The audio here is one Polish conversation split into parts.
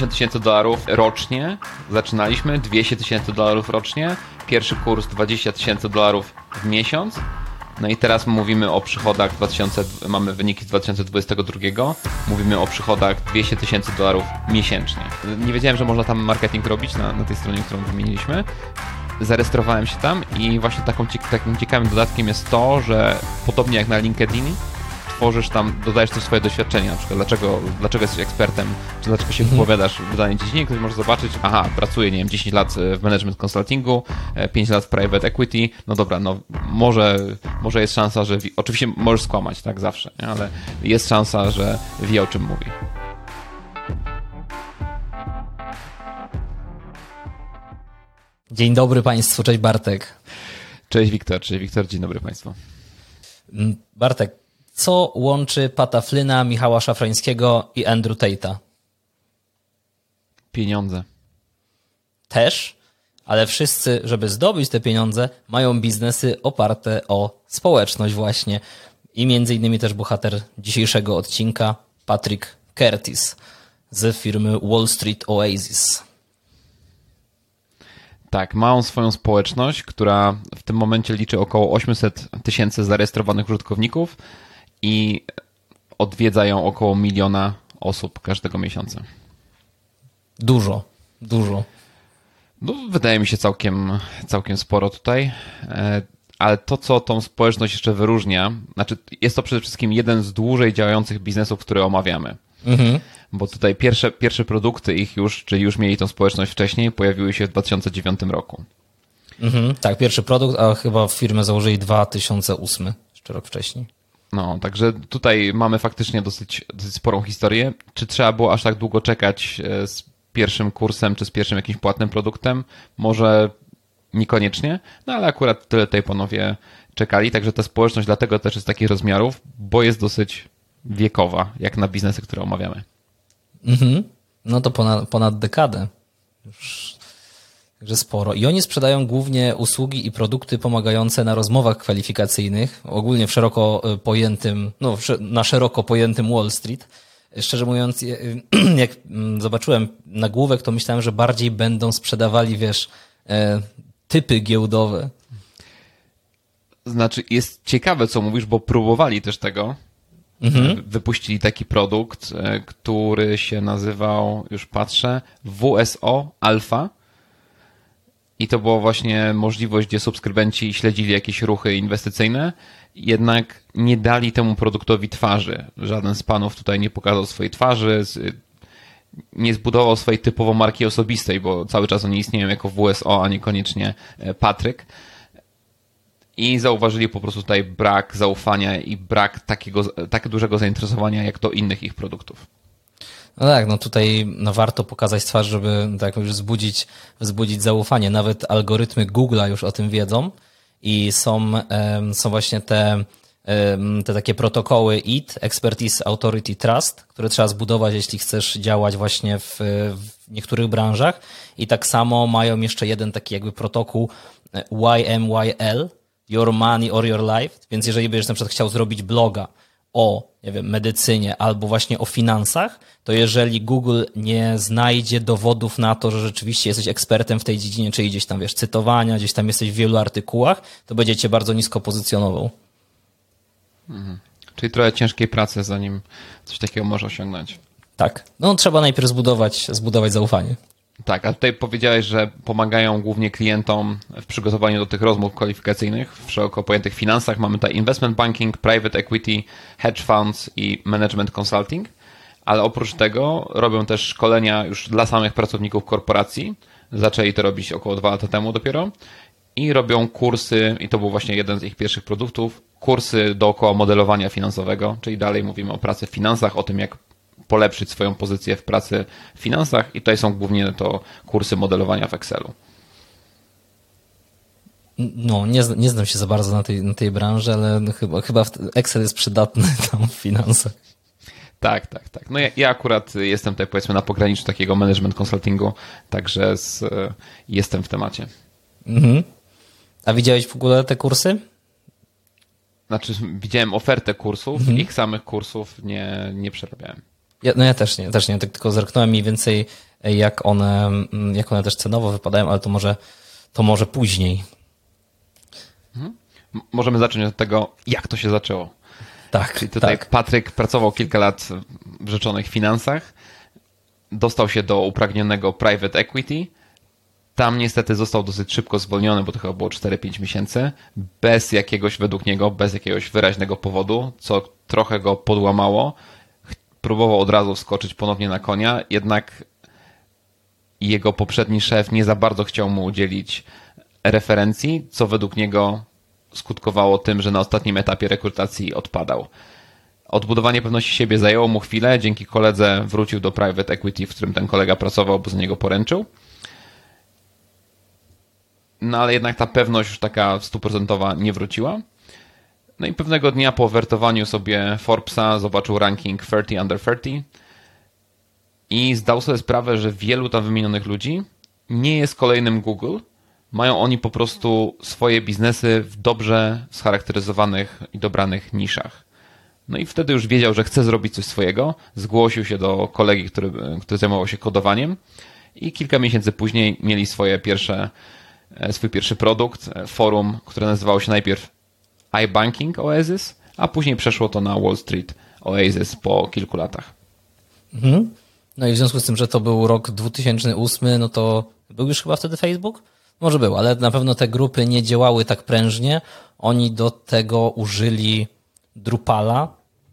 50 tysięcy dolarów rocznie zaczynaliśmy, 200 tysięcy dolarów rocznie, pierwszy kurs 20 tysięcy dolarów w miesiąc. No i teraz mówimy o przychodach 2000, mamy wyniki z 2022, mówimy o przychodach 200 tysięcy dolarów miesięcznie. Nie wiedziałem, że można tam marketing robić na, na tej stronie, którą wymieniliśmy. Zarejestrowałem się tam i właśnie taką, takim ciekawym dodatkiem jest to, że podobnie jak na LinkedIn, tworzysz tam, dodajesz też swoje doświadczenia, na przykład dlaczego, dlaczego jesteś ekspertem, czy dlaczego się mhm. wypowiadasz w danej dziedzinie, ktoś może zobaczyć, aha, pracuję, nie wiem, 10 lat w management consultingu, 5 lat w private equity, no dobra, no może, może jest szansa, że, oczywiście możesz skłamać, tak, zawsze, nie? ale jest szansa, że wie o czym mówi. Dzień dobry Państwu, cześć Bartek. Cześć Wiktor, cześć Wiktor, dzień dobry Państwu. Mm, Bartek, co łączy Pata Flyna, Michała Szafrańskiego i Andrew Tate'a? Pieniądze. Też, ale wszyscy, żeby zdobyć te pieniądze, mają biznesy oparte o społeczność właśnie. I między innymi też bohater dzisiejszego odcinka, Patrick Curtis z firmy Wall Street Oasis. Tak, ma on swoją społeczność, która w tym momencie liczy około 800 tysięcy zarejestrowanych użytkowników i odwiedza ją około miliona osób każdego miesiąca. Dużo, dużo. No, wydaje mi się całkiem, całkiem sporo tutaj. E, ale to, co tą społeczność jeszcze wyróżnia, znaczy jest to przede wszystkim jeden z dłużej działających biznesów, które omawiamy. Mhm. Bo tutaj pierwsze, pierwsze produkty ich już, czyli już mieli tą społeczność wcześniej, pojawiły się w 2009 roku. Mhm, tak, pierwszy produkt, a chyba firmę założyli 2008, jeszcze rok wcześniej. No, także tutaj mamy faktycznie dosyć, dosyć sporą historię. Czy trzeba było aż tak długo czekać e, z pierwszym kursem, czy z pierwszym jakimś płatnym produktem? Może niekoniecznie, no ale akurat tyle tej panowie czekali, także ta społeczność dlatego też jest takich rozmiarów, bo jest dosyć wiekowa, jak na biznesy, które omawiamy. Mhm. No to ponad, ponad dekadę. Już Także sporo. I oni sprzedają głównie usługi i produkty pomagające na rozmowach kwalifikacyjnych, ogólnie w szeroko e, pojętym, no, na szeroko pojętym Wall Street. Szczerze mówiąc, jak mm, zobaczyłem nagłówek, to myślałem, że bardziej będą sprzedawali, wiesz, e, typy giełdowe. Znaczy, jest ciekawe, co mówisz, bo próbowali też tego. Mhm. Wypuścili taki produkt, e, który się nazywał, już patrzę, WSO Alpha i to była właśnie możliwość, gdzie subskrybenci śledzili jakieś ruchy inwestycyjne, jednak nie dali temu produktowi twarzy. Żaden z panów tutaj nie pokazał swojej twarzy, nie zbudował swojej typowo marki osobistej, bo cały czas oni istnieją jako WSO, a niekoniecznie e, Patryk. I zauważyli po prostu tutaj brak zaufania i brak takiego, tak dużego zainteresowania jak do innych ich produktów. No tak, no tutaj no warto pokazać twarz, żeby tak już wzbudzić, wzbudzić zaufanie. Nawet algorytmy Google'a już o tym wiedzą i są, są właśnie te, te takie protokoły IT, Expertise Authority Trust, które trzeba zbudować, jeśli chcesz działać właśnie w, w niektórych branżach. I tak samo mają jeszcze jeden taki jakby protokół e, YMYL, Your Money or Your Life. Więc jeżeli będziesz na przykład chciał zrobić bloga, o, nie wiem, medycynie albo właśnie o finansach, to jeżeli Google nie znajdzie dowodów na to, że rzeczywiście jesteś ekspertem w tej dziedzinie, czyli gdzieś tam wiesz, cytowania, gdzieś tam jesteś w wielu artykułach, to będzie cię bardzo nisko pozycjonował. Mhm. Czyli trochę ciężkiej pracy, zanim coś takiego może osiągnąć. Tak. No trzeba najpierw zbudować, zbudować zaufanie. Tak, a tutaj powiedziałeś, że pomagają głównie klientom w przygotowaniu do tych rozmów kwalifikacyjnych w szeroko pojętych finansach. Mamy tutaj investment banking, private equity, hedge funds i management consulting, ale oprócz tego robią też szkolenia już dla samych pracowników korporacji. Zaczęli to robić około dwa lata temu dopiero i robią kursy, i to był właśnie jeden z ich pierwszych produktów, kursy dookoła modelowania finansowego, czyli dalej mówimy o pracy w finansach, o tym jak polepszyć swoją pozycję w pracy w finansach i tutaj są głównie to kursy modelowania w Excelu. No, nie, nie znam się za bardzo na tej, na tej branży, ale chyba, chyba Excel jest przydatny tam w finansach. Tak, tak, tak. No ja, ja, akurat jestem tutaj powiedzmy na pograniczu takiego management consultingu, także z, jestem w temacie. Mhm. A widziałeś w ogóle te kursy? Znaczy, widziałem ofertę kursów, mhm. ich samych kursów nie, nie przerabiałem. Ja, no ja też nie, też nie, tak tylko zerknąłem mniej więcej jak one, mm, jak one też cenowo wypadają, ale to może, to może później. Mhm. Możemy zacząć od tego, jak to się zaczęło. Tak. Czyli tutaj tak. Patryk pracował kilka lat w rzeczonych finansach, dostał się do upragnionego private equity. Tam niestety został dosyć szybko zwolniony, bo to chyba było 4-5 miesięcy, bez jakiegoś, według niego, bez jakiegoś wyraźnego powodu, co trochę go podłamało. Próbował od razu wskoczyć ponownie na konia, jednak jego poprzedni szef nie za bardzo chciał mu udzielić referencji, co według niego skutkowało tym, że na ostatnim etapie rekrutacji odpadał. Odbudowanie pewności siebie zajęło mu chwilę, dzięki koledze wrócił do private equity, w którym ten kolega pracował, bo z niego poręczył. No ale jednak ta pewność już taka stuprocentowa nie wróciła. No i pewnego dnia po wertowaniu sobie Forbesa zobaczył ranking 30 under 30 i zdał sobie sprawę, że wielu tam wymienionych ludzi nie jest kolejnym Google. Mają oni po prostu swoje biznesy w dobrze scharakteryzowanych i dobranych niszach. No i wtedy już wiedział, że chce zrobić coś swojego. Zgłosił się do kolegi, który, który zajmował się kodowaniem i kilka miesięcy później mieli swoje pierwsze, e, swój pierwszy produkt, e, forum, które nazywało się najpierw iBanking Oasis, a później przeszło to na Wall Street Oasis po kilku latach. Mhm. No i w związku z tym, że to był rok 2008, no to był już chyba wtedy Facebook? Może był, ale na pewno te grupy nie działały tak prężnie. Oni do tego użyli Drupala.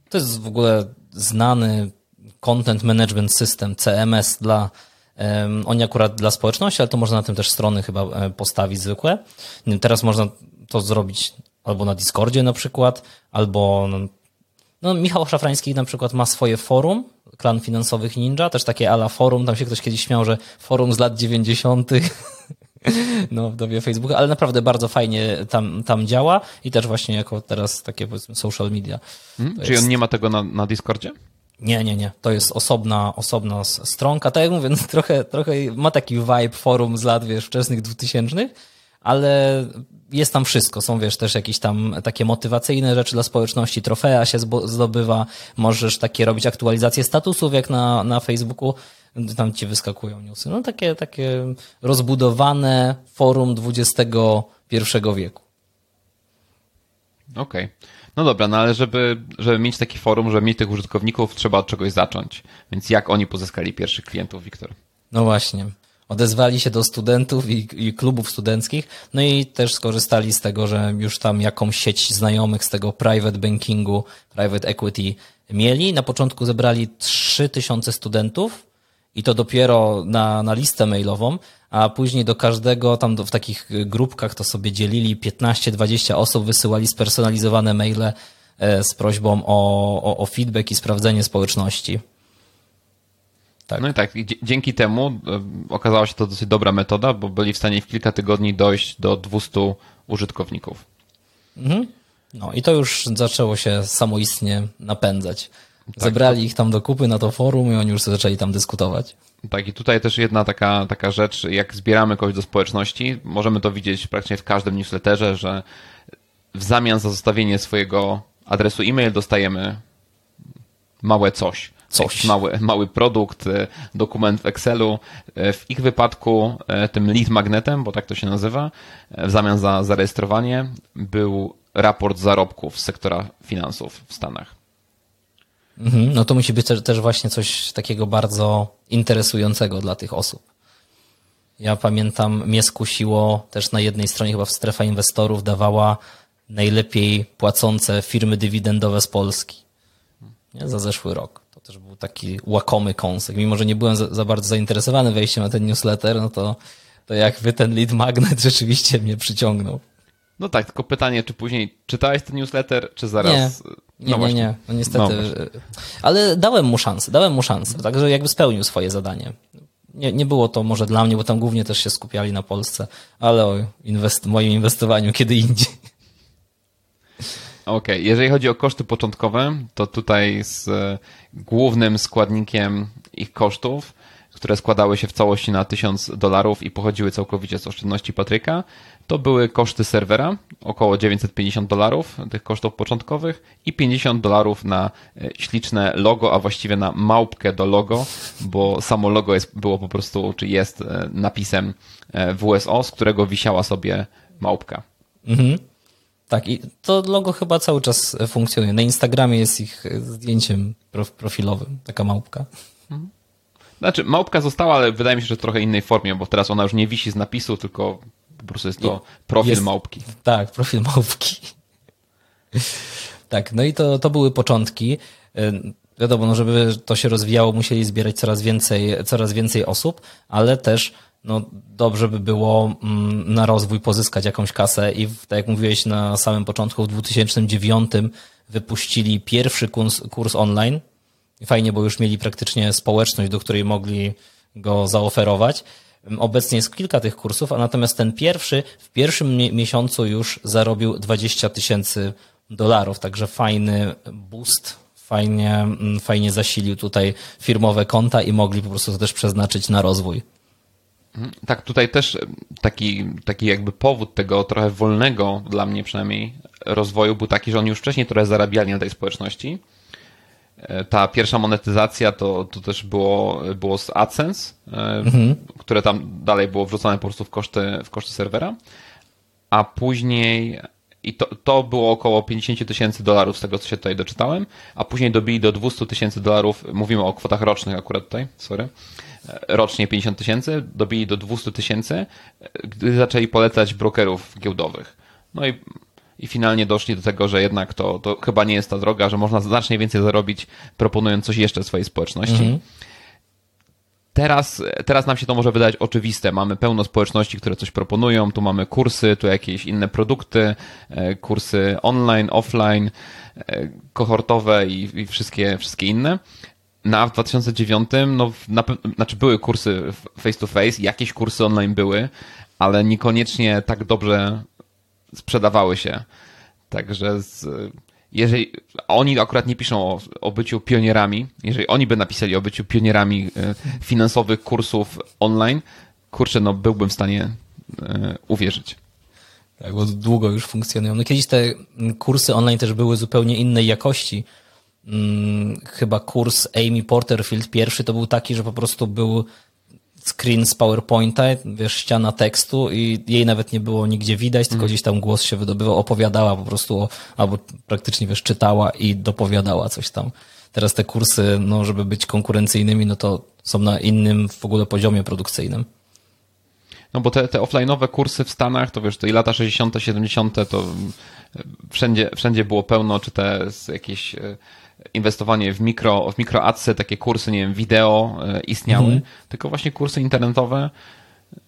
To jest w ogóle znany Content Management System, CMS dla oni akurat dla społeczności, ale to można na tym też strony chyba e, postawić zwykłe. Teraz można to zrobić albo na Discordzie na przykład, albo no, Michał Szafrański na przykład ma swoje forum, klan finansowych ninja, też takie ala forum, tam się ktoś kiedyś śmiał, że forum z lat 90. no w dobie Facebooka, ale naprawdę bardzo fajnie tam, tam działa i też właśnie jako teraz takie powiedzmy social media. Hmm? Czyli jest... on nie ma tego na, na Discordzie? Nie, nie, nie. To jest osobna, osobna stronka. Tak jak mówię, no, trochę, trochę ma taki vibe forum z lat, wiesz, wczesnych 2000 ale jest tam wszystko. Są, wiesz, też jakieś tam takie motywacyjne rzeczy dla społeczności, trofea się zdobywa, możesz takie robić aktualizacje statusów, jak na, na Facebooku, tam ci wyskakują newsy. No takie, takie rozbudowane forum XXI wieku. Okej. Okay. No dobra, no ale żeby, żeby mieć taki forum, żeby mieć tych użytkowników, trzeba od czegoś zacząć. Więc jak oni pozyskali pierwszych klientów, Wiktor? No właśnie odezwali się do studentów i, i, klubów studenckich, no i też skorzystali z tego, że już tam jakąś sieć znajomych z tego private bankingu, private equity mieli. Na początku zebrali 3000 studentów i to dopiero na, na listę mailową, a później do każdego tam do, w takich grupkach to sobie dzielili 15-20 osób, wysyłali spersonalizowane maile e, z prośbą o, o, o feedback i sprawdzenie społeczności. Tak. No i tak, dzięki temu e, okazała się to dosyć dobra metoda, bo byli w stanie w kilka tygodni dojść do 200 użytkowników. Mhm. No i to już zaczęło się samoistnie napędzać. Tak, Zebrali ich tam do kupy na to forum i oni już zaczęli tam dyskutować. Tak, i tutaj też jedna taka, taka rzecz, jak zbieramy kogoś do społeczności, możemy to widzieć praktycznie w każdym newsletterze, że w zamian za zostawienie swojego adresu e-mail dostajemy małe coś coś. Mały, mały produkt, e, dokument w Excelu. E, w ich wypadku e, tym lead magnetem, bo tak to się nazywa, w zamian za zarejestrowanie był raport zarobków z sektora finansów w Stanach. Mhm, no to musi być też, też właśnie coś takiego bardzo interesującego dla tych osób. Ja pamiętam, mnie skusiło też na jednej stronie, chyba w strefa inwestorów, dawała najlepiej płacące firmy dywidendowe z Polski nie? za zeszły rok też był taki łakomy kąsek. Mimo, że nie byłem za, za, bardzo zainteresowany wejściem na ten newsletter, no to, to jak wy ten lead magnet rzeczywiście mnie przyciągnął. No tak, tylko pytanie, czy później czytałeś ten newsletter, czy zaraz... Nie, nie, no nie, nie. No niestety. No ale dałem mu szansę, dałem mu szansę, także jakby spełnił swoje zadanie. Nie, nie było to może dla mnie, bo tam głównie też się skupiali na Polsce, ale o inwest moim inwestowaniu kiedy indziej. Okej, okay. jeżeli chodzi o koszty początkowe, to tutaj z e, głównym składnikiem ich kosztów które składały się w całości na 1000 dolarów i pochodziły całkowicie z oszczędności Patryka, to były koszty serwera, około 950 dolarów tych kosztów początkowych i 50 dolarów na e, śliczne logo, a właściwie na małpkę do logo, bo samo logo jest, było po prostu, czy jest e, napisem WSO, z którego wisiała sobie małpka. Mhm. Tak, i to logo chyba cały czas funkcjonuje. Na Instagramie jest ich zdjęciem profilowym, taka małpka. Mhm. Znaczy, małpka została, ale wydaje mi się, że w trochę innej formie, bo teraz ona już nie wisi z napisu, tylko po prostu jest to profil jest, małpki. Tak, profil małpki. tak, no i to, to były początki. Y, wiadomo, no żeby to się rozwijało, musieli zbierać coraz więcej, coraz więcej osób, ale też no, dobrze by było mm, na rozwój pozyskać jakąś kasę i tak jak mówiłeś na samym początku, w 2009 wypuścili pierwszy kurs, kurs online. Fajnie, bo już mieli praktycznie społeczność, do której mogli go zaoferować. Obecnie jest kilka tych kursów, a natomiast ten pierwszy w pierwszym miesiącu już zarobił 20 tysięcy dolarów, także fajny boost, fajnie, mm, fajnie zasilił tutaj firmowe konta i mogli po prostu to też przeznaczyć na rozwój. Tak, tutaj też taki, taki jakby powód tego trochę wolnego, dla mnie przynajmniej, rozwoju był taki, że oni już wcześniej trochę zarabiali na tej społeczności E, ta pierwsza monetyzacja to, to też było, było z AdSense, e, mhm. które tam dalej było wrzucane po prostu w koszty, w koszty serwera, a później i to, to było około 50 tysięcy dolarów z tego, co się tutaj doczytałem, a później dobili do 200 tysięcy dolarów, mówimy o kwotach rocznych akurat tutaj, sorry, rocznie 50 tysięcy, dobili do 200 tysięcy, gdy zaczęli polecać brokerów giełdowych. No i i finalnie doszli do tego, że jednak to, to chyba nie jest ta droga, że można znacznie więcej zarobić, proponując coś jeszcze swojej społeczności. Mhm. Teraz, teraz nam się to może wydać oczywiste. Mamy pełno społeczności, które coś proponują. Tu mamy kursy, tu jakieś inne produkty, e, kursy online, offline, e, kohortowe i, i wszystkie, wszystkie inne. Na w 2009, no, na, znaczy były kursy face to face, jakieś kursy online były, ale niekoniecznie tak dobrze sprzedawały się. Także z, jeżeli oni akurat nie piszą o, o byciu pionierami, jeżeli oni by napisali o byciu pionierami e, finansowych kursów online, kurczę, no byłbym w stanie e, uwierzyć. Tak, bo długo już funkcjonują. No kiedyś te kursy online też były zupełnie innej jakości. Hmm, chyba kurs Amy Porterfield pierwszy to był taki, że po prostu był screen z PowerPointa, wiesz, ściana tekstu i jej nawet nie było nigdzie widać, tylko mm. gdzieś tam głos się wydobywał, opowiadała po prostu, o, albo praktycznie, wiesz, czytała i dopowiadała coś tam. Teraz te kursy, no, żeby być konkurencyjnymi, no to są na innym w ogóle poziomie produkcyjnym. No bo te, te offline'owe kursy w Stanach, to wiesz, to i lata 60., 70., to wszędzie, wszędzie było pełno, czy te jakieś e, inwestowanie w mikro, w mikro adsy, takie kursy, nie wiem, wideo e, istniały, mhm. tylko właśnie kursy internetowe.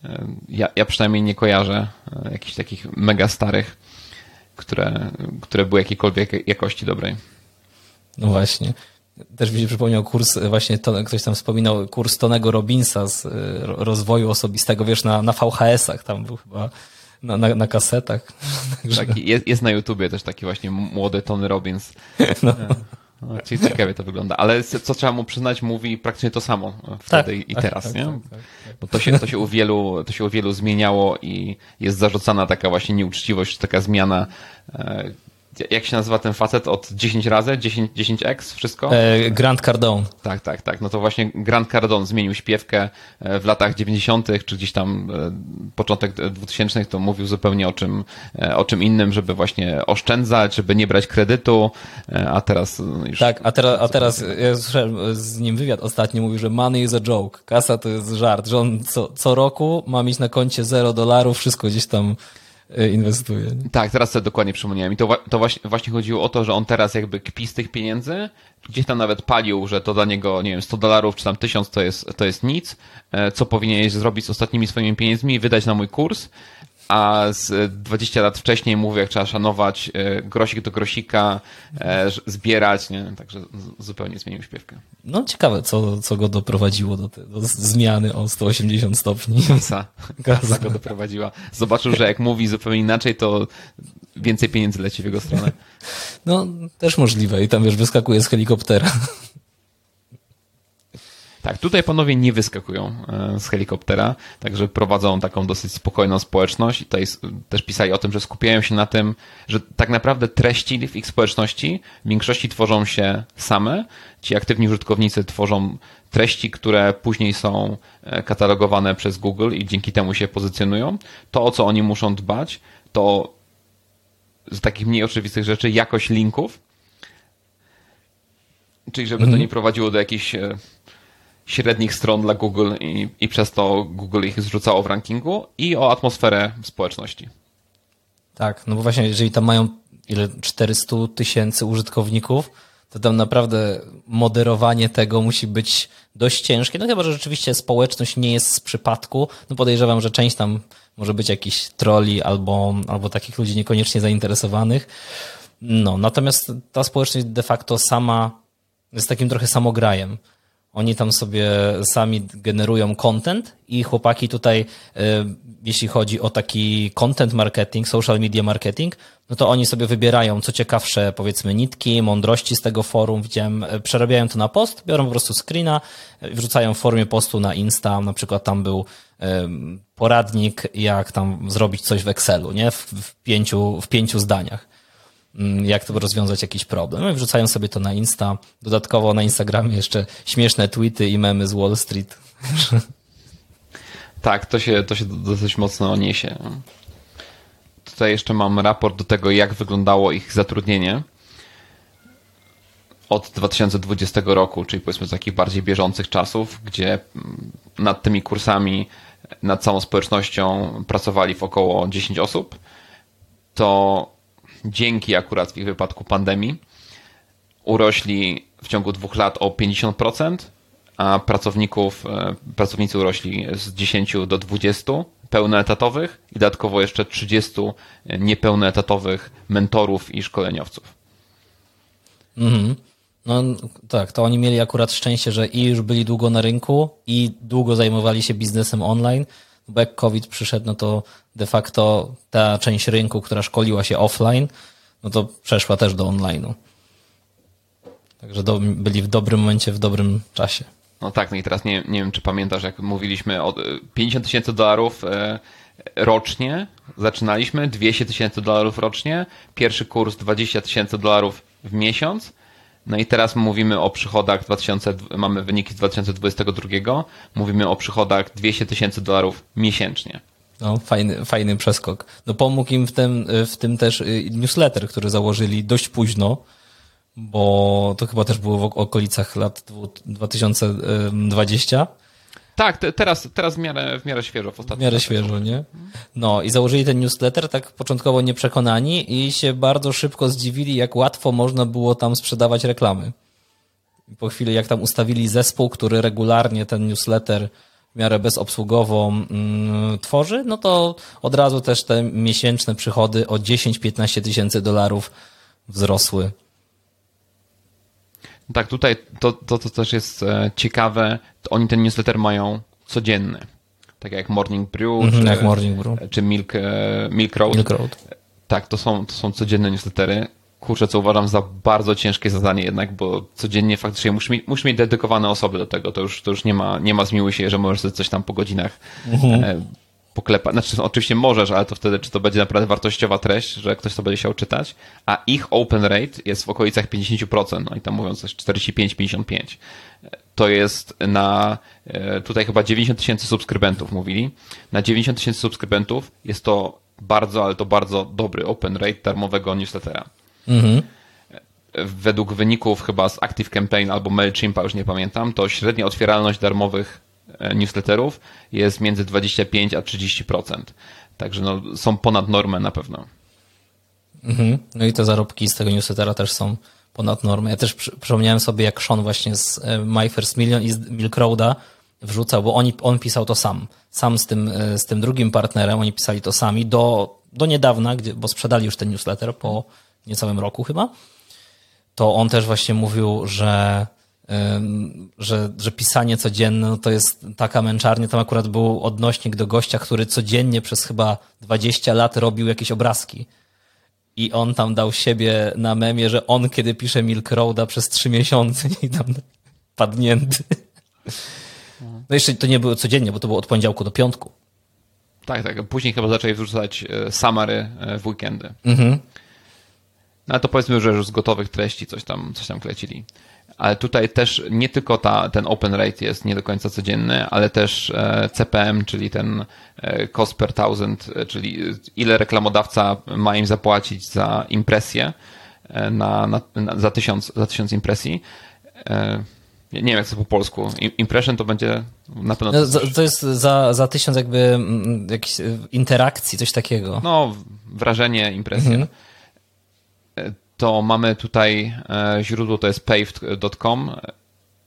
E, ja, ja przynajmniej nie kojarzę e, jakichś takich mega starych, które, które były jakiejkolwiek jakości dobrej. No właśnie. Też mi się przypomniał kurs, właśnie to, ktoś tam wspominał, kurs Tonego Robinsa z rozwoju osobistego, wiesz, na, na VHS-ach, tam był chyba na, na, na kasetach. Tak, jest, jest na YouTubie też taki właśnie młody Tony Robbins. No. No, ciekawie to wygląda, ale co trzeba mu przyznać, mówi praktycznie to samo wtedy tak, i teraz, tak, nie? Tak, tak, tak, Bo to się, to, się u wielu, to się u wielu zmieniało i jest zarzucana taka właśnie nieuczciwość, taka zmiana e, jak się nazywa ten facet od 10 razy? 10, 10x? Wszystko? E, Grant Cardone. Tak, tak, tak. No to właśnie Grant Cardone zmienił śpiewkę e, w latach 90., czy gdzieś tam e, początek 2000 to mówił zupełnie o czym, o czym innym, żeby właśnie oszczędzać, żeby nie brać kredytu, a teraz już... Tak, a teraz, a teraz ja słyszałem z nim wywiad ostatnio, mówił, że money is a joke, kasa to jest żart, że on co, co roku ma mieć na koncie 0 dolarów, wszystko gdzieś tam E, inwestuje. Tak, teraz sobie dokładnie przypomniałem. I to, to właśnie, właśnie chodziło o to, że on teraz jakby kpi z tych pieniędzy, gdzieś tam nawet palił, że to dla niego, nie wiem, 100 dolarów czy tam 1000 to jest, to jest nic, e, co powinieneś zrobić z ostatnimi swoimi pieniędzmi, wydać na mój kurs, a z 20 lat wcześniej mówię, jak trzeba szanować e, grosik do grosika, e, zbierać, nie? Także zupełnie zmienił śpiewkę. No ciekawe, co, co go doprowadziło do, te, do zmiany o 180 stopni. Kasa. Kasa go doprowadziła. Zobaczył, że jak mówi zupełnie inaczej, to więcej pieniędzy leci w jego stronę. No, też możliwe. I tam, wiesz, wyskakuje z helikoptera. Tak, tutaj panowie nie wyskakują e, z helikoptera, także prowadzą taką dosyć spokojną społeczność i tutaj też pisali o tym, że skupiają się na tym, że tak naprawdę treści w ich społeczności w większości tworzą się same. Ci aktywni użytkownicy tworzą treści, które później są e, katalogowane przez Google i dzięki temu się pozycjonują. To, o co oni muszą dbać, to z takich mniej oczywistych rzeczy jakość linków, czyli żeby mhm. to nie prowadziło do jakichś e, średnich stron dla Google i, i przez to Google ich zrzucało w rankingu i o atmosferę społeczności. Tak, no bo właśnie jeżeli tam mają ile 400 tysięcy użytkowników, to tam naprawdę moderowanie tego musi być dość ciężkie. No chyba, że rzeczywiście społeczność nie jest z przypadku. No podejrzewam, że część tam może być jakiś troli albo, albo takich ludzi niekoniecznie zainteresowanych. No, natomiast ta społeczność de facto sama jest takim trochę samograjem. Oni tam sobie sami generują content i chłopaki tutaj, e, jeśli chodzi o taki content marketing, social media marketing, no to oni sobie wybierają co ciekawsze, powiedzmy, nitki, mądrości z tego forum, widziałem, e, przerabiają to na post, biorą po prostu screena, e, wrzucają w formie postu na Insta, na przykład tam był poradnik, jak tam zrobić coś w Excelu, nie? W, w pięciu, w pięciu zdaniach. Mm, jak to rozwiązać jakiś problem. No i wrzucają sobie to na Insta. Dodatkowo na Instagramie jeszcze śmieszne tweety i memy z Wall Street. Tak, to się, to się dosyć mocno niesie. Tutaj jeszcze mam raport do tego, jak wyglądało ich zatrudnienie od 2020 roku, czyli powiedzmy z takich bardziej bieżących czasów, gdzie mm, nad tymi kursami, nad całą społecznością pracowali w około 10 osób, to dzięki akurat w ich wypadku pandemii urośli w ciągu dwóch lat o 50%, a pracowników, e, pracownicy urośli z 10 do 20 pełnoetatowych i dodatkowo jeszcze 30 niepełnoetatowych mentorów i szkoleniowców. Mhm. No tak, to oni mieli akurat szczęście, że i już byli długo na rynku i długo zajmowali się biznesem online, bo jak COVID przyszedł, no to de facto ta część rynku, która szkoliła się offline, no to przeszła też do online'u. Także do, byli w dobrym momencie, w dobrym czasie. No tak, no i teraz nie, nie wiem, czy pamiętasz, jak mówiliśmy o 50 tysięcy dolarów e, rocznie, zaczynaliśmy, 200 tysięcy dolarów rocznie, pierwszy kurs 20 tysięcy dolarów w miesiąc, no i teraz mówimy o przychodach 2000, mamy wyniki z 2022, mówimy o przychodach 200 tysięcy dolarów miesięcznie. No, fajny, fajny przeskok. No pomógł im w tym, w tym też y, newsletter, który założyli dość późno, bo to chyba też było w okolicach lat 2020. Tak, te, teraz, teraz w miarę, w miarę świeżo. W, w miarę świeżo, nie? No i założyli ten newsletter tak początkowo nieprzekonani i się bardzo szybko zdziwili, jak łatwo można było tam sprzedawać reklamy. Po chwili, jak tam ustawili zespół, który regularnie ten newsletter w miarę bezobsługowo mm, tworzy, no to od razu też te miesięczne przychody o 10-15 tysięcy dolarów wzrosły. Tak, tutaj to, to, to też jest e, ciekawe. Oni ten newsletter mają codzienny. Tak jak Morning Brew, -hmm, czy, jak Morning Brew. czy Milk, e, Milk Road. Milk Road. Tak, to są, to są codzienne newslettery kurczę, co uważam za bardzo ciężkie zadanie jednak, bo codziennie faktycznie musisz mieć, musisz mieć dedykowane osoby do tego. To już, to już nie ma, nie ma zmiłuj się, że możesz coś tam po godzinach mhm. Poklepać. Znaczy, oczywiście możesz, ale to wtedy, czy to będzie naprawdę wartościowa treść, że ktoś to będzie chciał czytać. A ich open rate jest w okolicach 50%, no i tam mówiąc coś 45-55. To jest na, e, tutaj chyba 90 tysięcy subskrybentów mówili. Na 90 tysięcy subskrybentów jest to bardzo, ale to bardzo dobry open rate darmowego newslettera. Mhm. Według wyników chyba z Active Campaign albo MailChimpa, już nie pamiętam, to średnia otwieralność darmowych newsletterów jest między 25 a 30%. Także no, są ponad normę na pewno. Mhm. No i te zarobki z tego newslettera też są ponad normę. Ja też przypomniałem sobie, jak Sean właśnie z e, My First Million i z Milk Roada wrzucał, bo oni, on pisał to sam. Sam z tym, e, z tym drugim partnerem, oni pisali to sami do, do niedawna, bo sprzedali już ten newsletter po niecałym roku chyba, to on też właśnie mówił, że, że, że pisanie codzienne no to jest taka męczarnia. Tam akurat był odnośnik do gościa, który codziennie przez chyba 20 lat robił jakieś obrazki. I on tam dał siebie na memie, że on kiedy pisze Milk Roada przez trzy miesiące i tam padnięty. No jeszcze to nie było codziennie, bo to było od poniedziałku do piątku. Tak, tak. Później chyba zaczęli wrzucać e, summary e, w weekendy. Mhm. No ale to powiedzmy, że już z gotowych treści coś tam, coś tam klecili. Ale tutaj też nie tylko ta, ten open rate jest nie do końca codzienny, ale też e, CPM, czyli ten cost per thousand, czyli ile reklamodawca ma im zapłacić za impresję na, na, na za, tysiąc, za tysiąc impresji nie wiem, jak to po polsku. Impression to będzie na pewno. No, to jest za, za tysiąc jakby mm, jakichś e, interakcji, coś takiego. No, wrażenie, impresja. Mhm. E, to mamy tutaj e, źródło, to jest paved.com.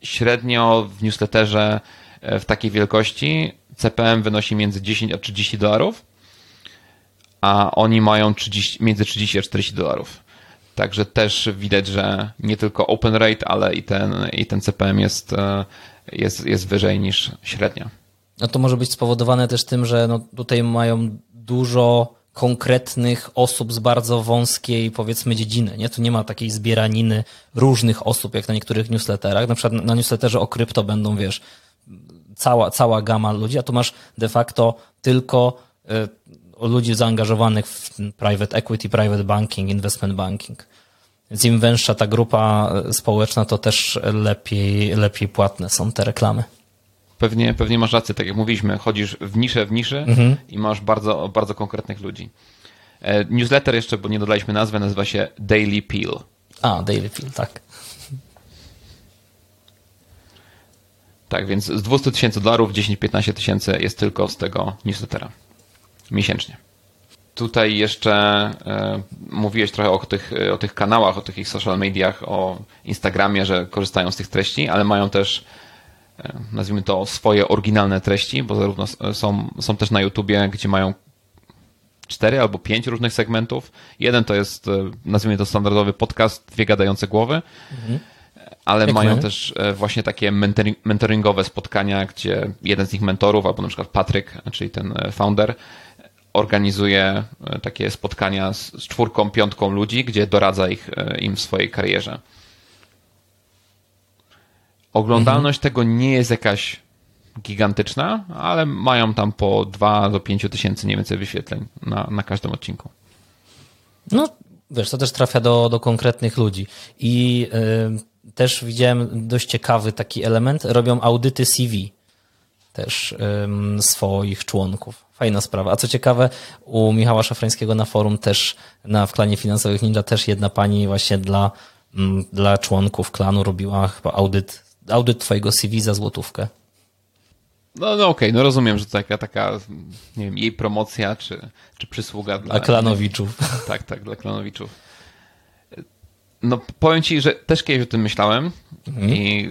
Średnio w newsletterze w takiej wielkości CPM wynosi między 10 a 30 dolarów, a oni mają 30, między 30 a 40 dolarów. Także też widać, że nie tylko open rate, ale i ten, i ten CPM jest, e, jest, jest wyżej niż średnia. No to może być spowodowane też tym, że no tutaj mają dużo konkretnych osób z bardzo wąskiej, powiedzmy, dziedziny. Nie? Tu nie ma takiej zbieraniny różnych osób, jak na niektórych newsletterach. Na przykład na newsletterze o krypto będą, wiesz, cała, cała gama ludzi, a tu masz de facto tylko y, ludzi zaangażowanych w private equity, private banking, investment banking. Więc im węższa ta grupa społeczna, to też lepiej, lepiej płatne są te reklamy. Pewnie, pewnie masz rację, tak jak mówiliśmy, chodzisz w niszę w niszy mhm. i masz bardzo, bardzo konkretnych ludzi. E, newsletter jeszcze, bo nie dodaliśmy nazwy, nazywa się Daily Peel. A, Daily Peel, tak. Tak, więc z 200 tysięcy dolarów 10-15 tysięcy jest tylko z tego newslettera miesięcznie. Tutaj jeszcze e, mówiłeś trochę o tych, o tych kanałach, o tych social mediach, o Instagramie, że korzystają z tych treści, ale mają też, nazwijmy to, swoje oryginalne treści, bo zarówno są, są też na YouTubie, gdzie mają cztery albo pięć różnych segmentów. Jeden to jest, e, nazwijmy to, standardowy podcast, dwie gadające głowy. Mhm ale Jak mają my? też e, właśnie takie mentoringowe spotkania, gdzie jeden z nich mentorów, albo na przykład Patryk, czyli ten e, founder, organizuje e, takie spotkania z, czwórką, piątką ludzi, gdzie doradza ich, im w swojej karierze. Oglądalność mhm. tego nie jest jakaś gigantyczna, ale mają tam po 2 do 5 tysięcy mniej więcej wyświetleń na, na każdym odcinku. No, wiesz, to też trafia do, do konkretnych ludzi. I yy, też widziałem dość ciekawy taki element. Robią audyty CV też swoich członków. Fajna sprawa. A co ciekawe, u Michała Szafrańskiego na forum też, na w klanie finansowych Ninja też jedna pani właśnie dla, dla członków klanu robiła chyba audyt, audyt twojego CV za złotówkę. No, no okej, okay, no rozumiem, że to taka, taka nie wiem, jej promocja czy, czy przysługa dla... Dla klanowiczów. Tak, tak, dla klanowiczów. No powiem ci, że też kiedyś o tym myślałem mhm. i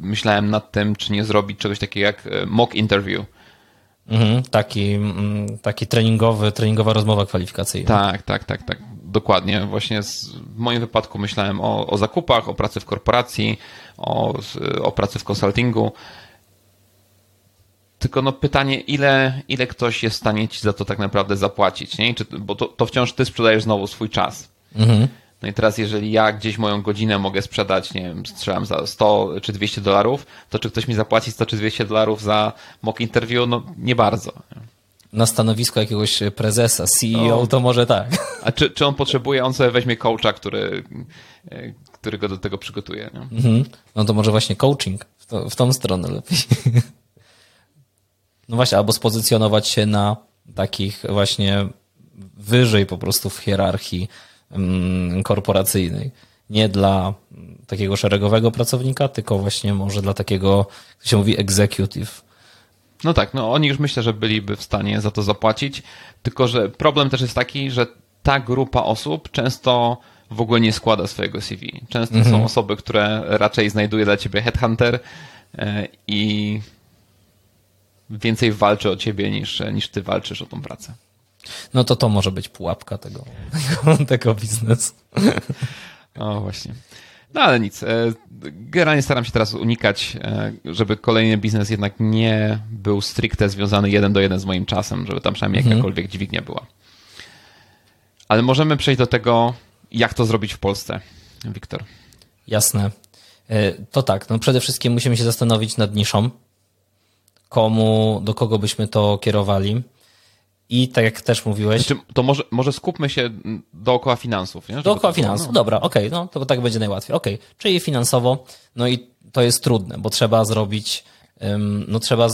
myślałem nad tym, czy nie zrobić czegoś takiego jak e, mock interview. Mhm, taki, mm, taki treningowy, treningowa rozmowa kwalifikacyjna. Tak, tak, tak, tak. Dokładnie. Właśnie z, w moim wypadku myślałem o, o zakupach, o pracy w korporacji, o, o pracy w konsultingu. Tylko no pytanie, ile, ile ktoś jest w stanie ci za to tak naprawdę zapłacić, nie? Czy, bo to, to wciąż ty sprzedajesz znowu swój czas. Mhm. No i teraz, jeżeli ja gdzieś moją godzinę mogę sprzedać, nie wiem, strzelam za 100 czy 200 dolarów, to czy ktoś mi zapłaci 100 czy 200 dolarów za mock interview? No nie bardzo. Na stanowisko jakiegoś prezesa, CEO, no. to może tak. A czy, czy on potrzebuje, on sobie weźmie coacha, który, który go do tego przygotuje. Mhm. No to może właśnie coaching w, to, w tą stronę lepiej. No właśnie, albo spozycjonować się na takich właśnie wyżej po prostu w hierarchii Mm, korporacyjnej. Nie dla takiego szeregowego pracownika, tylko właśnie może dla takiego, jak się mówi, executive. No tak, no oni już myślę, że byliby w stanie za to zapłacić, tylko że problem też jest taki, że ta grupa osób często w ogóle nie składa swojego CV. Często mhm. są osoby, które raczej znajduje dla ciebie headhunter e, i więcej walczy o ciebie niż, niż ty walczysz o tą pracę. No to to może być pułapka tego, tego, tego biznesu. O, właśnie. No ale nic. E, generalnie staram się teraz unikać, e, żeby kolejny biznes jednak nie był stricte związany jeden do jeden z moim czasem, żeby tam przynajmniej mhm. jakakolwiek dźwignia była. Ale możemy przejść do tego, jak to zrobić w Polsce, Wiktor. Jasne. To tak, no przede wszystkim musimy się zastanowić nad niszą, komu, do kogo byśmy to kierowali. I tak jak też mówiłeś. Znaczy, to może, może skupmy się dookoła finansów. Nie? Dookoła finansów, no. dobra, okej, okay, no to tak będzie najłatwiej. Okej, okay. czyli finansowo, no i to jest trudne, bo trzeba zrobić, no trzeba,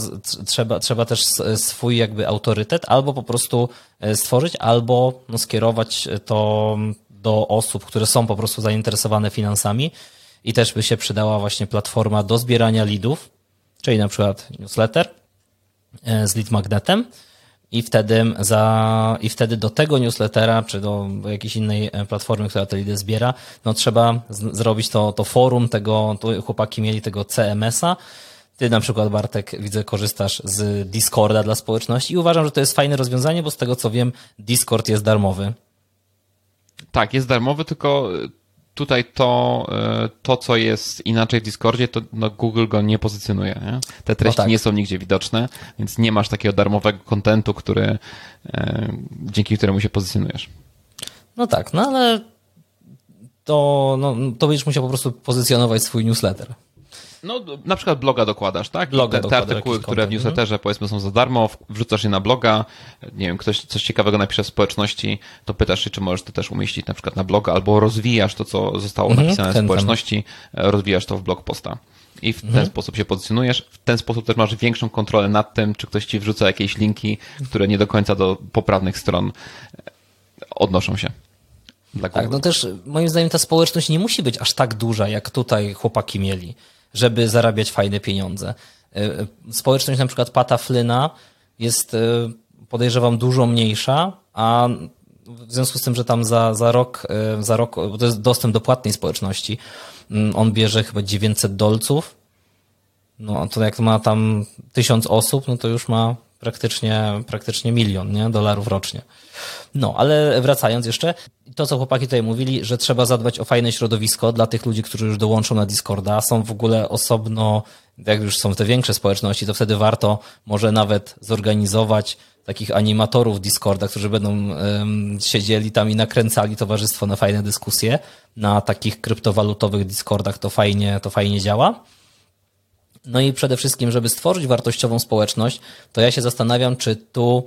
trzeba, trzeba też swój jakby autorytet albo po prostu e, stworzyć, albo no skierować to do osób, które są po prostu zainteresowane finansami i też by się przydała właśnie platforma do zbierania leadów, czyli na przykład newsletter e, z lead magnetem, i wtedy, za, i wtedy do tego newslettera, czy do, jakiejś innej e, platformy, która te lidy zbiera, no trzeba z, zrobić to, to forum tego, tu chłopaki mieli tego CMS-a, ty na przykład, Bartek, widzę, korzystasz z Discorda dla społeczności i uważam, że to jest fajne rozwiązanie, bo z tego co wiem, Discord jest darmowy. Tak, jest darmowy, tylko tutaj to, e, to, co jest inaczej w Discordzie, to no Google go nie pozycjonuje. Nie? Te treści no tak. nie są nigdzie widoczne, więc nie masz takiego darmowego kontentu, który, e, dzięki któremu się pozycjonujesz. No tak, no ale to, no, to będziesz musiał po prostu pozycjonować swój newsletter. No, na przykład bloga dokładasz, tak? Bloga te, te artykuły, które w newsletterze powiedzmy są za darmo, wrzucasz je na bloga, nie wiem, ktoś coś ciekawego napisze w społeczności, to pytasz się, czy możesz to też umieścić na przykład na bloga, albo rozwijasz to, co zostało mhm, napisane w społeczności, ten. rozwijasz to w blog posta. I w ten mhm. sposób się pozycjonujesz. W ten sposób też masz większą kontrolę nad tym, czy ktoś ci wrzuca jakieś linki, które nie do końca do poprawnych stron odnoszą się. Tak, no też moim zdaniem ta społeczność nie musi być aż tak duża, jak tutaj chłopaki mieli żeby zarabiać fajne pieniądze. E, e, społeczność na przykład Pata Flyna jest, e, podejrzewam, dużo mniejsza, a w związku z tym, że tam za, za rok, za rok, bo to jest dostęp do płatnej społeczności, mm, on bierze chyba 900 dolców, no to jak ma tam tysiąc osób, no to już ma praktycznie, praktycznie milion nie? dolarów rocznie. No, ale wracając jeszcze, to co chłopaki tutaj mówili, że trzeba zadbać o fajne środowisko dla tych ludzi, którzy już dołączą na Discorda, są w ogóle osobno, jak już są te większe społeczności, to wtedy warto może nawet zorganizować takich animatorów Discorda, którzy będą siedzieli tam i nakręcali towarzystwo na fajne dyskusje. Na takich kryptowalutowych Discordach to fajnie, to fajnie działa. No i przede wszystkim, żeby stworzyć wartościową społeczność, to ja się zastanawiam, czy tu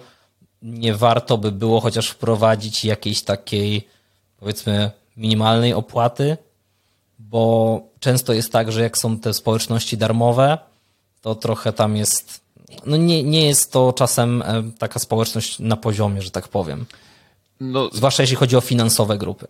nie warto by było chociaż wprowadzić jakiejś takiej, powiedzmy, minimalnej opłaty, bo często jest tak, że jak są te społeczności darmowe, to trochę tam jest, no nie, nie jest to czasem e, taka społeczność na poziomie, że tak powiem. No, Zwłaszcza jeśli chodzi o finansowe grupy.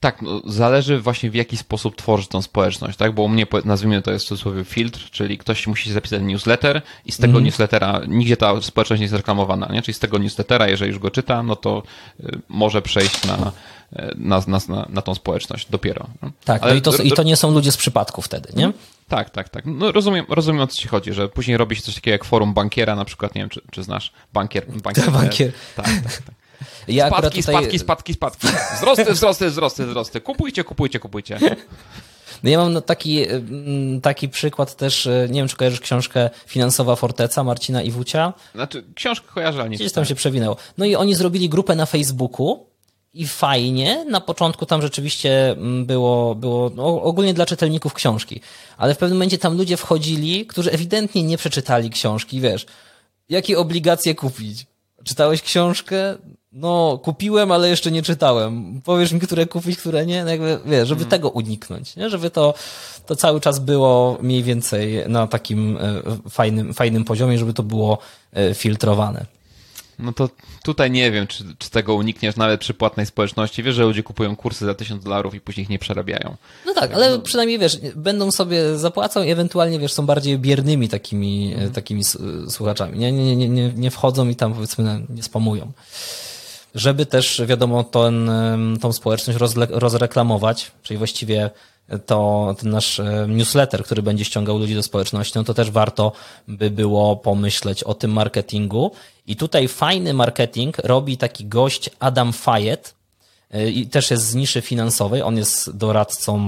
Tak, no, zależy właśnie w jaki sposób tworzyć tą społeczność, tak? Bo u mnie, nazwijmy to jest w cudzysłowie filtr, czyli ktoś musi zapisać newsletter i z tego mm. newslettera nigdzie ta społeczność nie jest reklamowana, nie? Czyli z tego newslettera, jeżeli już go czyta, no to y, może przejść na, y, na, na, na tą społeczność dopiero. No. Tak, Ale, no i, to, i to nie są ludzie z przypadku wtedy, nie? Tak, tak, tak. No rozumiem, rozumiem o co ci chodzi, że później robi się coś takiego jak forum bankiera, na przykład, nie wiem, czy, czy znasz, bankier, bankier. bankier. Tak, tak, tak. Ja spadki, tutaj... spadki, spadki, spadki. Wzrosty, wzrosty, wzrosty, wzrosty. Kupujcie, kupujcie, kupujcie. No ja mam no taki, mm, taki przykład też, e, nie wiem czy kojarzysz książkę Finansowa Forteca Marcina Iwucia. Znaczy, książkę kojarzę, ale nie Gdzieś tam się przewinęło. No i oni zrobili grupę na Facebooku i fajnie, na początku tam rzeczywiście mm, było, było no, ogólnie dla czytelników książki, ale w pewnym momencie tam ludzie wchodzili, którzy ewidentnie nie przeczytali książki, wiesz, jakie obligacje kupić? Czytałeś książkę? No, kupiłem, ale jeszcze nie czytałem. Powiesz mi, które kupić, które nie? No jakby, wiesz, żeby hmm. tego uniknąć, nie? Żeby to, to cały czas było mniej więcej na takim e, fajnym, fajnym poziomie, żeby to było e, filtrowane. No to tutaj nie wiem, czy, czy tego unikniesz nawet przy płatnej społeczności. Wiesz, że ludzie kupują kursy za tysiąc dolarów i później ich nie przerabiają. No tak, ale no. przynajmniej wiesz, będą sobie zapłacą i ewentualnie wiesz, są bardziej biernymi takimi, mhm. takimi słuchaczami. Nie, nie, nie, nie, nie wchodzą i tam powiedzmy nie spamują żeby też, wiadomo, ten, tą społeczność rozle, rozreklamować, czyli właściwie to ten nasz newsletter, który będzie ściągał ludzi do społeczności, no to też warto by było pomyśleć o tym marketingu. I tutaj fajny marketing robi taki gość Adam Fayet e, i też jest z niszy finansowej. On jest doradcą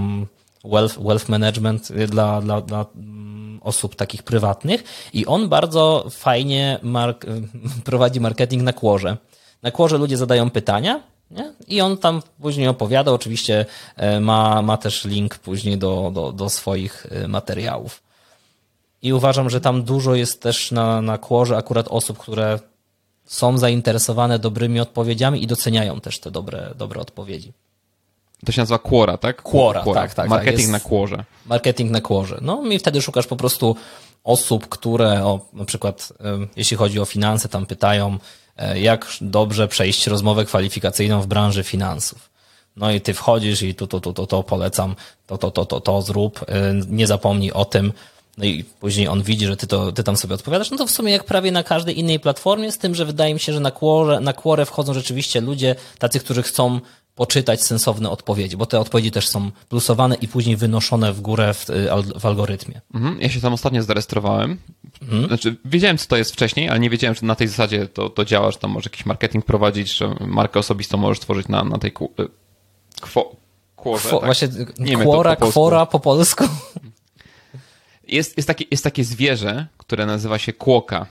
wealth, wealth management dla, dla, dla mm, osób takich prywatnych i on bardzo fajnie mark prowadzi marketing na kłorze. Na kłorze ludzie zadają pytania Nie? I on tam później opowiada, oczywiście e, ma, ma też link później do, do, do swoich e, materiałów. I uważam, że tam dużo jest też na, na kłorze akurat osób, które są zainteresowane dobrymi odpowiedziami i doceniają też te dobre, dobre odpowiedzi. To się nazywa Quora, tak? Quora, tak, tak, tak. Marketing Jest- na Quorze. Marketing na kłorze. No i wtedy szukasz po prostu osób, które o, na przykład jeśli chodzi o finanse, tam pytają, e, jak dobrze przejść rozmowę kwalifikacyjną w branży finansów. No i ty wchodzisz i tu, tu, tu, to, to polecam, to, to, to, to, to zrób, e, nie zapomnij o tym. No i później on widzi, że ty, to, ty tam sobie odpowiadasz. No to w sumie jak prawie na każdej innej platformie, z tym, że wydaje mi się, że na Quora, na Quorę wchodzą rzeczywiście ludzie, tacy, którzy chcą poczytać sensowne odpowiedzi, bo te odpowiedzi też są plusowane i później wynoszone w górę w, y, w algorytmie. Mhm. Ja się tam ostatnio zarejestrowałem. Mhm. Znaczy, wiedziałem, co to jest wcześniej, ale nie wiedziałem, że na tej zasadzie to, to działa, że tam możesz jakiś marketing prowadzić, że markę osobistą możesz tworzyć na, na tej ku, y, kwo, kworze. Kwo, tak? Właśnie Nie wiem, kwora, po polsku. kwora po polsku. Jest, jest, takie, jest takie zwierzę, które nazywa się kłoka.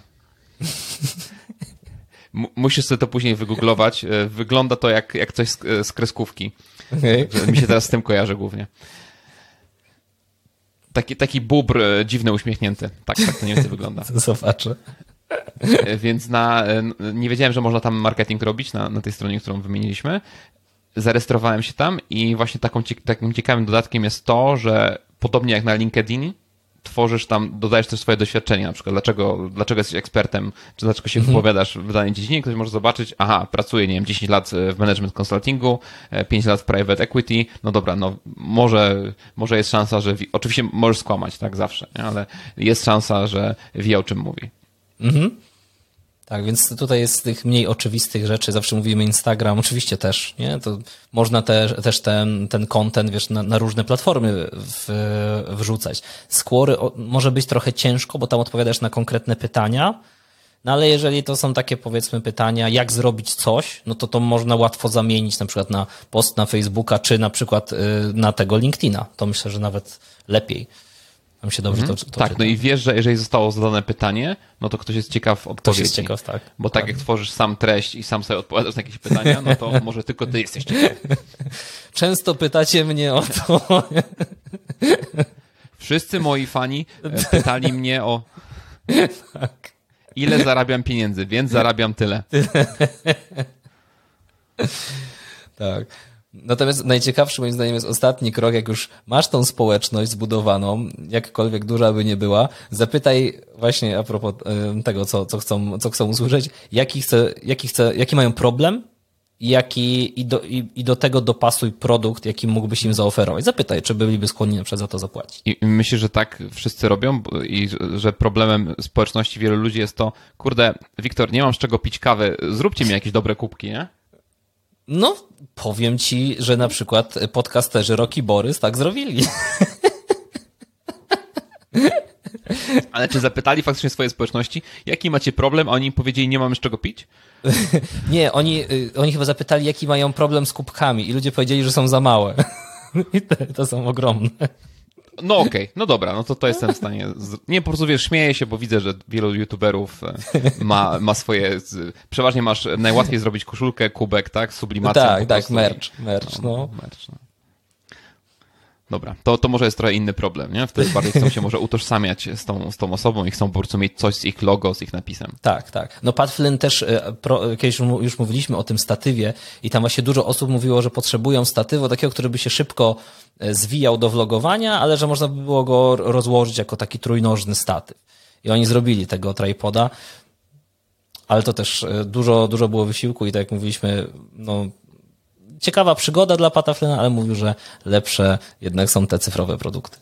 Musisz sobie to później wygooglować. E, Wygląda to jak, jak coś z, z kreskówki. Okay. Że Mi się teraz z tym kojarzy głównie. Taki, taki bubr e, dziwny, uśmiechnięty. Tak, tak to mniej więcej wygląda. Zobaczę. E, Więc na, e, nie wiedziałem, że można tam marketing robić na, na tej stronie, którą wymieniliśmy. Zarejestrowałem się tam i właśnie taką, takim ciekawym dodatkiem jest to, że podobnie jak na LinkedIn, tworzysz tam, dodajesz też swoje doświadczenia, na przykład dlaczego, dlaczego jesteś ekspertem, czy dlaczego się wypowiadasz w danej dziedzinie, ktoś może zobaczyć, aha, pracuję, nie wiem, 10 lat w management consultingu, e, 5 lat w private equity, no dobra, no może, może jest szansa, że, wi- oczywiście możesz skłamać, tak, zawsze, nie? ale jest szansa, że wie o czym mówi. Tak, więc tutaj jest tych mniej oczywistych rzeczy, zawsze mówimy Instagram, oczywiście też, nie? To można też, też ten, ten content, wiesz, na, na różne platformy w, wrzucać. Skłory może być trochę ciężko, bo tam odpowiadasz na konkretne pytania, no ale jeżeli to są takie powiedzmy pytania, jak zrobić coś, no to to można łatwo zamienić na przykład na post na Facebooka, czy na przykład y, na tego LinkedIna. To myślę, że nawet lepiej. Tam się dobrze to, to tak, czyta. no i wiesz, że jeżeli zostało zadane pytanie, no to ktoś jest ciekaw odpowiedzi. jest ciekaw, tak. Bo tak jak tworzysz sam treść i sam sobie odpowiadasz na jakieś pytania, no to może tylko ty jesteś ciekaw. Często pytacie mnie o to, Wszyscy moi fani e, pytali mnie o Tak. ile zarabiam pieniędzy, więc zarabiam tyle. Tak. Natomiast najciekawszy moim zdaniem jest ostatni krok, jak już masz tą społeczność zbudowaną, jakkolwiek duża by nie była, zapytaj właśnie a propos tego, co, co, chcą, co chcą usłyszeć, jaki, chce, jaki, chce, jaki mają problem jaki, i, do, i, i do tego dopasuj produkt, jaki mógłbyś im zaoferować. Zapytaj, czy byliby skłonni na przykład za to zapłacić. I myślę, że tak wszyscy robią i że problemem społeczności wielu ludzi jest to, kurde, Wiktor, nie mam z czego pić kawy, zróbcie mi jakieś dobre kubki, nie? No, powiem ci, że na przykład podcasterzy Rocky Borys tak zrobili. Ale czy zapytali faktycznie swoje społeczności, jaki macie problem, a oni powiedzieli, nie mamy z czego pić? Nie, oni, y, oni chyba zapytali, jaki mają problem z kubkami i ludzie powiedzieli, że są za małe. I te, to są ogromne. No okej, no dobra, no to to jestem w stanie. Z... Nie, po prostu wiesz, śmieję się, bo widzę, że wielu youtuberów e, ma, ma swoje. Przeważnie masz najłatwiej zrobić koszulkę, kubek, tak? Sublimacją. po tak, tak, merch, merch, no. merch, no. Dobra, to, to może jest trochę inny problem, nie? Wtedy bardziej chcą się może utożsamiać z tą, z tą osobą i chcą po prostu mieć coś z ich logo, z ich napisem. Tak, tak. No Pat Flynn też, e, pro, kiedyś już mówiliśmy o tym statywie i tam właśnie dużo osób mówiło, że potrzebują statywu takiego, który by się szybko e, zwijał do vlogowania, ale że można by było go rozłożyć jako taki trójnożny statyw. I oni zrobili tego tripoda, ale to też e, dużo, dużo było wysiłku i tak jak mówiliśmy, no ciekawa przygoda dla Pata Flyna, ale mówił, że lepsze jednak są te cyfrowe produkty.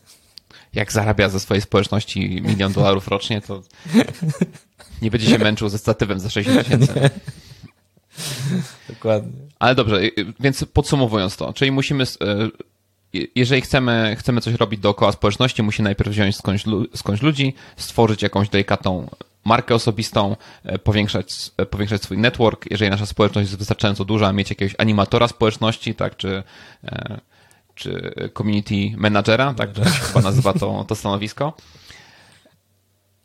Jak zarabia ze swojej społeczności milion dolarów rocznie, to nie będzie się męczył ze statywem za 60 tysięcy. Dokładnie. Ale dobrze, y, y, więc podsumowując to, czyli musimy, y, jeżeli chcemy, chcemy coś robić dookoła społeczności, musi najpierw wziąć skądś, skądś ludzi, stworzyć jakąś delikatną markę osobistą, e, powiększać, e, powiększać swój network, jeżeli nasza społeczność jest wystarczająco duża, mieć jakiegoś animatora społeczności, tak, czy, e, czy community managera, tak, to chyba nazywa to, to stanowisko.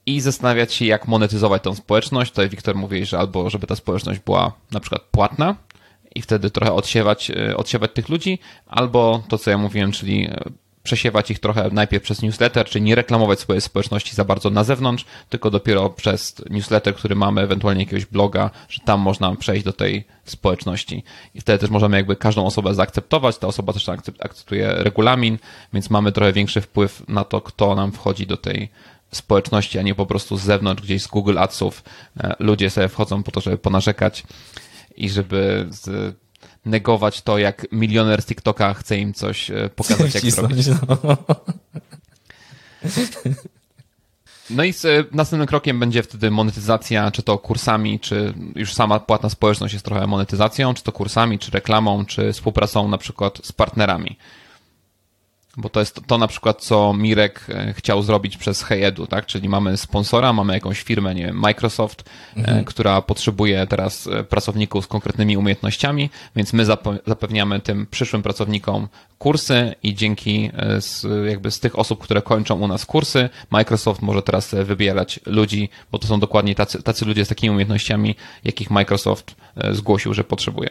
I zastanawiać się, jak monetyzować tą społeczność. Tutaj Wiktor mówi, że albo żeby ta społeczność była na przykład płatna, i wtedy trochę odsiewać, e, odsiewać tych ludzi, albo to, co ja mówiłem, czyli e, przesiewać ich trochę najpierw przez newsletter, czyli nie reklamować swojej społeczności za bardzo na zewnątrz, tylko dopiero przez newsletter, który mamy, ewentualnie jakiegoś bloga, że tam można przejść do tej społeczności. I wtedy też możemy jakby każdą osobę zaakceptować, ta osoba też akceptuje regulamin, więc mamy trochę większy wpływ na to, kto nam wchodzi do tej społeczności, a nie po prostu z zewnątrz, gdzieś z Google Adsów. E, ludzie sobie wchodzą po to, żeby ponarzekać i żeby z, negować to, jak milioner z TikToka chce im coś e, pokazać, jak zrobić. No. no i z, e, następnym krokiem będzie wtedy monetyzacja, czy to kursami, czy już sama płatna społeczność jest trochę monetyzacją, czy to kursami, czy reklamą, czy współpracą na przykład z partnerami. Bo to jest to, na przykład, co Mirek e, chciał zrobić przez Heyedu, tak? Czyli mamy sponsora, mamy jakąś firmę, nie wiem, Microsoft, e, mhm. która potrzebuje teraz e, pracowników z konkretnymi umiejętnościami, więc my zapewniamy tym przyszłym pracownikom kursy i dzięki z, jakby z tych osób, które kończą u nas kursy, Microsoft może teraz wybierać ludzi, bo to są dokładnie tacy, tacy ludzie z takimi umiejętnościami, jakich Microsoft zgłosił, że potrzebuje.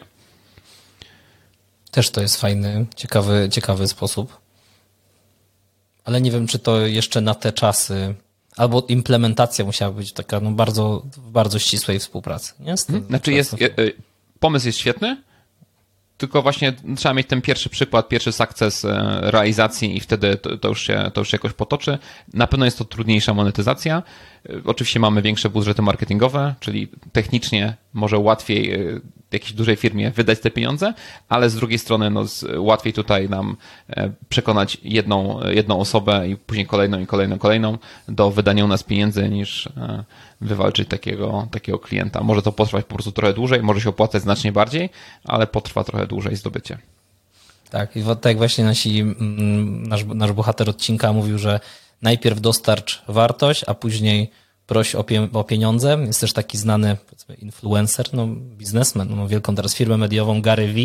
Też to jest fajny, ciekawy, ciekawy sposób ale nie wiem, czy to jeszcze na te czasy, albo implementacja musiała być taka no bardzo, bardzo ścisłej współpracy. Nie? Hmm? Znaczy jest, e, pomysł jest świetny, tylko właśnie trzeba mieć ten pierwszy przykład, pierwszy sukces e, realizacji i wtedy to, to, już się, to już się jakoś potoczy. Na pewno jest to trudniejsza monetyzacja. E, oczywiście mamy większe budżety marketingowe, czyli technicznie może łatwiej jakiejś dużej firmie wydać te pieniądze, ale z drugiej strony no, łatwiej tutaj nam e, przekonać jedną, jedną osobę i później kolejną i kolejną, kolejną do wydania u nas pieniędzy niż e, wywalczyć takiego, takiego klienta. Może to potrwać po prostu trochę dłużej, może się opłacać znacznie bardziej, ale potrwa trochę dłużej zdobycie. Tak, i tak właśnie nasi, mm, nasz, nasz bohater odcinka mówił, że najpierw dostarcz wartość, a później proś o, pie, o pieniądze. Jest też taki znany influencer, no, biznesmen, ma wielką teraz firmę mediową, Gary V.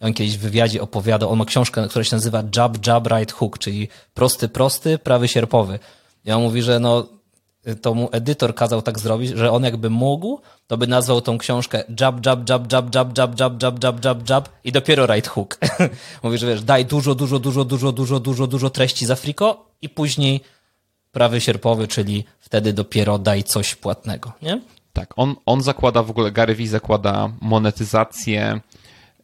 On kiedyś w wywiadzie opowiadał, on ma książkę, która się nazywa Jab, Jab, Right Hook, czyli prosty, prosty, prawy sierpowy. I on mówi, że no, to mu edytor kazał tak zrobić, że on jakby mógł, to by nazwał tą książkę jab, jab, jab, jab, jab, jab, jab, jab, jab, jab, jab i dopiero right hook. Mówi, że wiesz, daj dużo, dużo, dużo, dużo, dużo, dużo, dużo treści za friko i później prawy sierpowy, czyli wtedy dopiero daj coś płatnego, nie? Tak, on, on zakłada w ogóle, Gary Vee zakłada monetyzację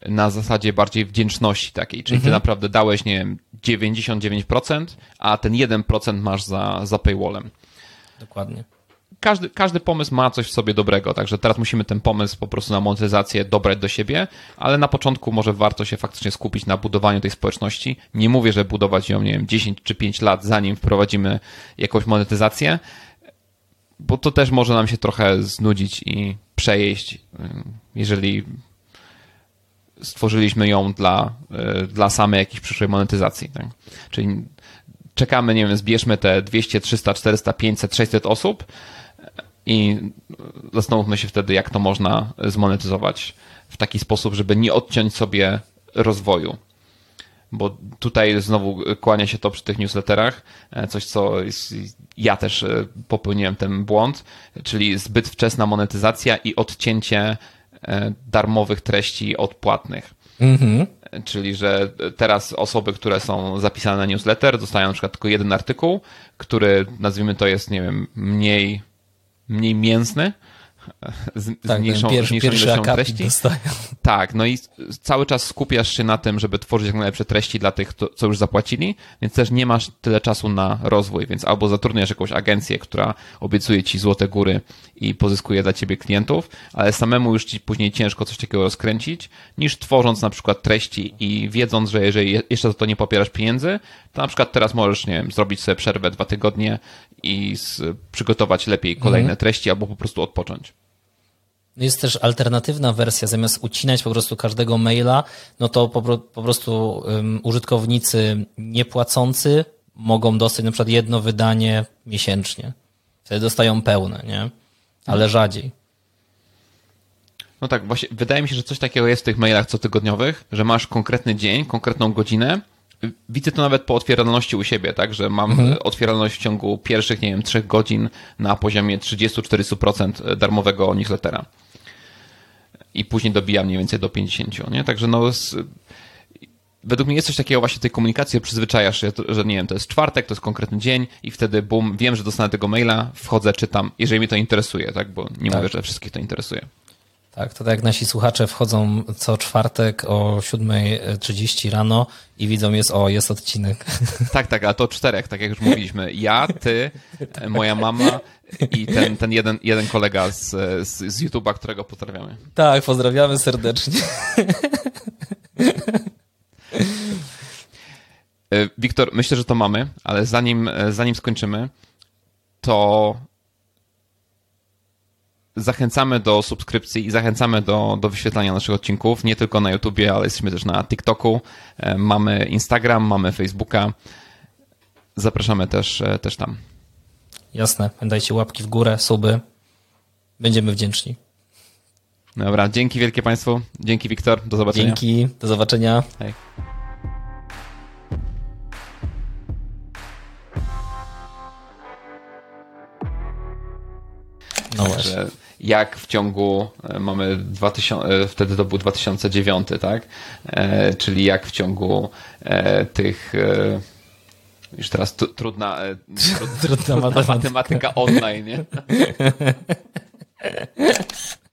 na zasadzie bardziej wdzięczności takiej, czyli mhm. ty naprawdę dałeś, nie wiem, 99%, a ten 1% masz za, za paywallem. Dokładnie każdy, każdy pomysł ma coś w sobie dobrego, także teraz musimy ten pomysł po prostu na monetyzację dobrać do siebie, ale na początku może warto się faktycznie skupić na budowaniu tej społeczności. Nie mówię, że budować ją, nie wiem, 10 czy 5 lat, zanim wprowadzimy jakąś monetyzację, bo to też może nam się trochę znudzić i przejeść, jeżeli stworzyliśmy ją dla, dla samej jakiejś przyszłej monetyzacji. Tak? Czyli czekamy, nie wiem, zbierzmy te 200, 300, 400, 500, 600 osób, i zastanówmy się wtedy, jak to można zmonetyzować w taki sposób, żeby nie odciąć sobie rozwoju. Bo tutaj znowu kłania się to przy tych newsletterach, e, coś co jest, ja też e, popełniłem ten błąd, czyli zbyt wczesna monetyzacja i odcięcie e, darmowych treści od płatnych. Mhm. Czyli, że teraz osoby, które są zapisane na newsletter, dostają na przykład tylko jeden artykuł, który nazwijmy to jest, nie wiem, mniej mniej mięsny, z, tak, z mniejszą, pierwszy, mniejszą ilością treści. Dostają. Tak, no i cały czas skupiasz się na tym, żeby tworzyć jak najlepsze treści dla tych, co już zapłacili, więc też nie masz tyle czasu na rozwój, więc albo zatrudniasz jakąś agencję, która obiecuje ci złote góry i pozyskuje dla ciebie klientów, ale samemu już ci później ciężko coś takiego rozkręcić, niż tworząc na przykład treści i wiedząc, że jeżeli jeszcze za to nie popierasz pieniędzy, to na przykład teraz możesz, nie wiem, zrobić sobie przerwę dwa tygodnie i przygotować lepiej kolejne mhm. treści albo po prostu odpocząć. Jest też alternatywna wersja, zamiast ucinać po prostu każdego maila, no to po, po prostu um, użytkownicy niepłacący mogą dostać na przykład jedno wydanie miesięcznie. Wtedy dostają pełne, nie? Ale rzadziej. No tak, właśnie wydaje mi się, że coś takiego jest w tych mailach cotygodniowych, że masz konkretny dzień, konkretną godzinę. Widzę to nawet po otwieralności u siebie, tak, że mam mhm. otwieralność w ciągu pierwszych, nie wiem, trzech godzin na poziomie 30-40% darmowego newslettera. I później dobija mniej więcej do 50, nie? Także no z, według mnie jest coś takiego właśnie tej komunikacji, przyzwyczajasz się, że nie wiem, to jest czwartek, to jest konkretny dzień i wtedy bum, wiem, że dostanę tego maila, wchodzę, czytam, jeżeli mnie to interesuje, tak, bo nie tak. mówię, że wszystkich to interesuje. Tak, to tak jak nasi słuchacze wchodzą co czwartek o 7.30 rano i widzą jest, o, jest odcinek. Tak, tak, ale to czterech, tak jak już mówiliśmy. Ja, ty, moja mama i ten, ten jeden, jeden kolega z, z, z YouTube'a, którego pozdrawiamy. Tak, pozdrawiamy serdecznie. E, Wiktor, myślę, że to mamy, ale zanim, e, zanim skończymy, to zachęcamy do subskrypcji i zachęcamy do, do wyświetlania naszych odcinków, nie tylko na YouTubie, ale jesteśmy też na TikToku, e, mamy Instagram, mamy Facebooka. Zapraszamy też, też tam. Jasne, dajcie łapki w górę, suby. Będziemy wdzięczni. Dobra, dzięki wielkie Państwu. Dzięki Wiktor, do zobaczenia. Dzięki, do zobaczenia. Hej. No właśnie. Jak w ciągu, e, mamy 2000, e, wtedy to był 2009, tak? E, czyli jak w ciągu tych już teraz trudna, trudna, trudna matematyka online, nie?